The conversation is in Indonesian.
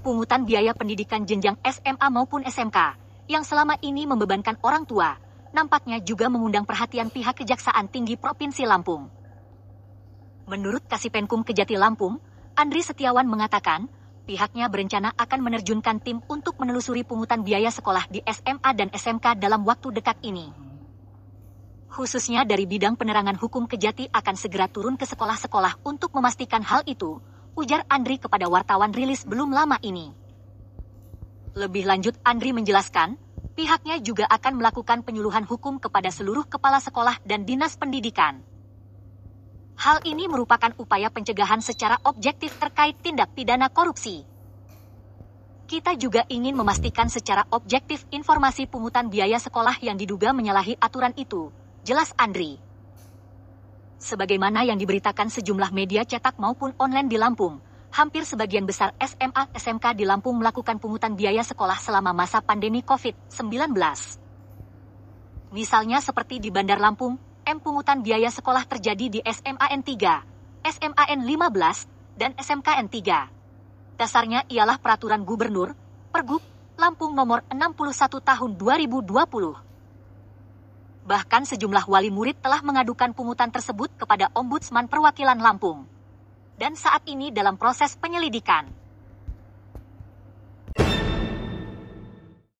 Pungutan biaya pendidikan jenjang SMA maupun SMK, yang selama ini membebankan orang tua, nampaknya juga mengundang perhatian pihak Kejaksaan Tinggi Provinsi Lampung. Menurut Kasipenkum Kejati Lampung, Andri Setiawan mengatakan, pihaknya berencana akan menerjunkan tim untuk menelusuri pungutan biaya sekolah di SMA dan SMK dalam waktu dekat ini. Khususnya dari bidang penerangan hukum Kejati akan segera turun ke sekolah-sekolah untuk memastikan hal itu, ujar Andri kepada wartawan rilis belum lama ini. Lebih lanjut Andri menjelaskan, pihaknya juga akan melakukan penyuluhan hukum kepada seluruh kepala sekolah dan dinas pendidikan. Hal ini merupakan upaya pencegahan secara objektif terkait tindak pidana korupsi. Kita juga ingin memastikan secara objektif informasi pungutan biaya sekolah yang diduga menyalahi aturan itu, jelas Andri. Sebagaimana yang diberitakan sejumlah media cetak maupun online di Lampung, hampir sebagian besar SMA SMK di Lampung melakukan pungutan biaya sekolah selama masa pandemi COVID-19. Misalnya seperti di Bandar Lampung, M pungutan biaya sekolah terjadi di SMAN 3, SMAN 15, dan SMKN 3. Dasarnya ialah peraturan gubernur, Pergub, Lampung nomor 61 tahun 2020. Bahkan sejumlah wali murid telah mengadukan pungutan tersebut kepada Ombudsman Perwakilan Lampung. Dan saat ini dalam proses penyelidikan.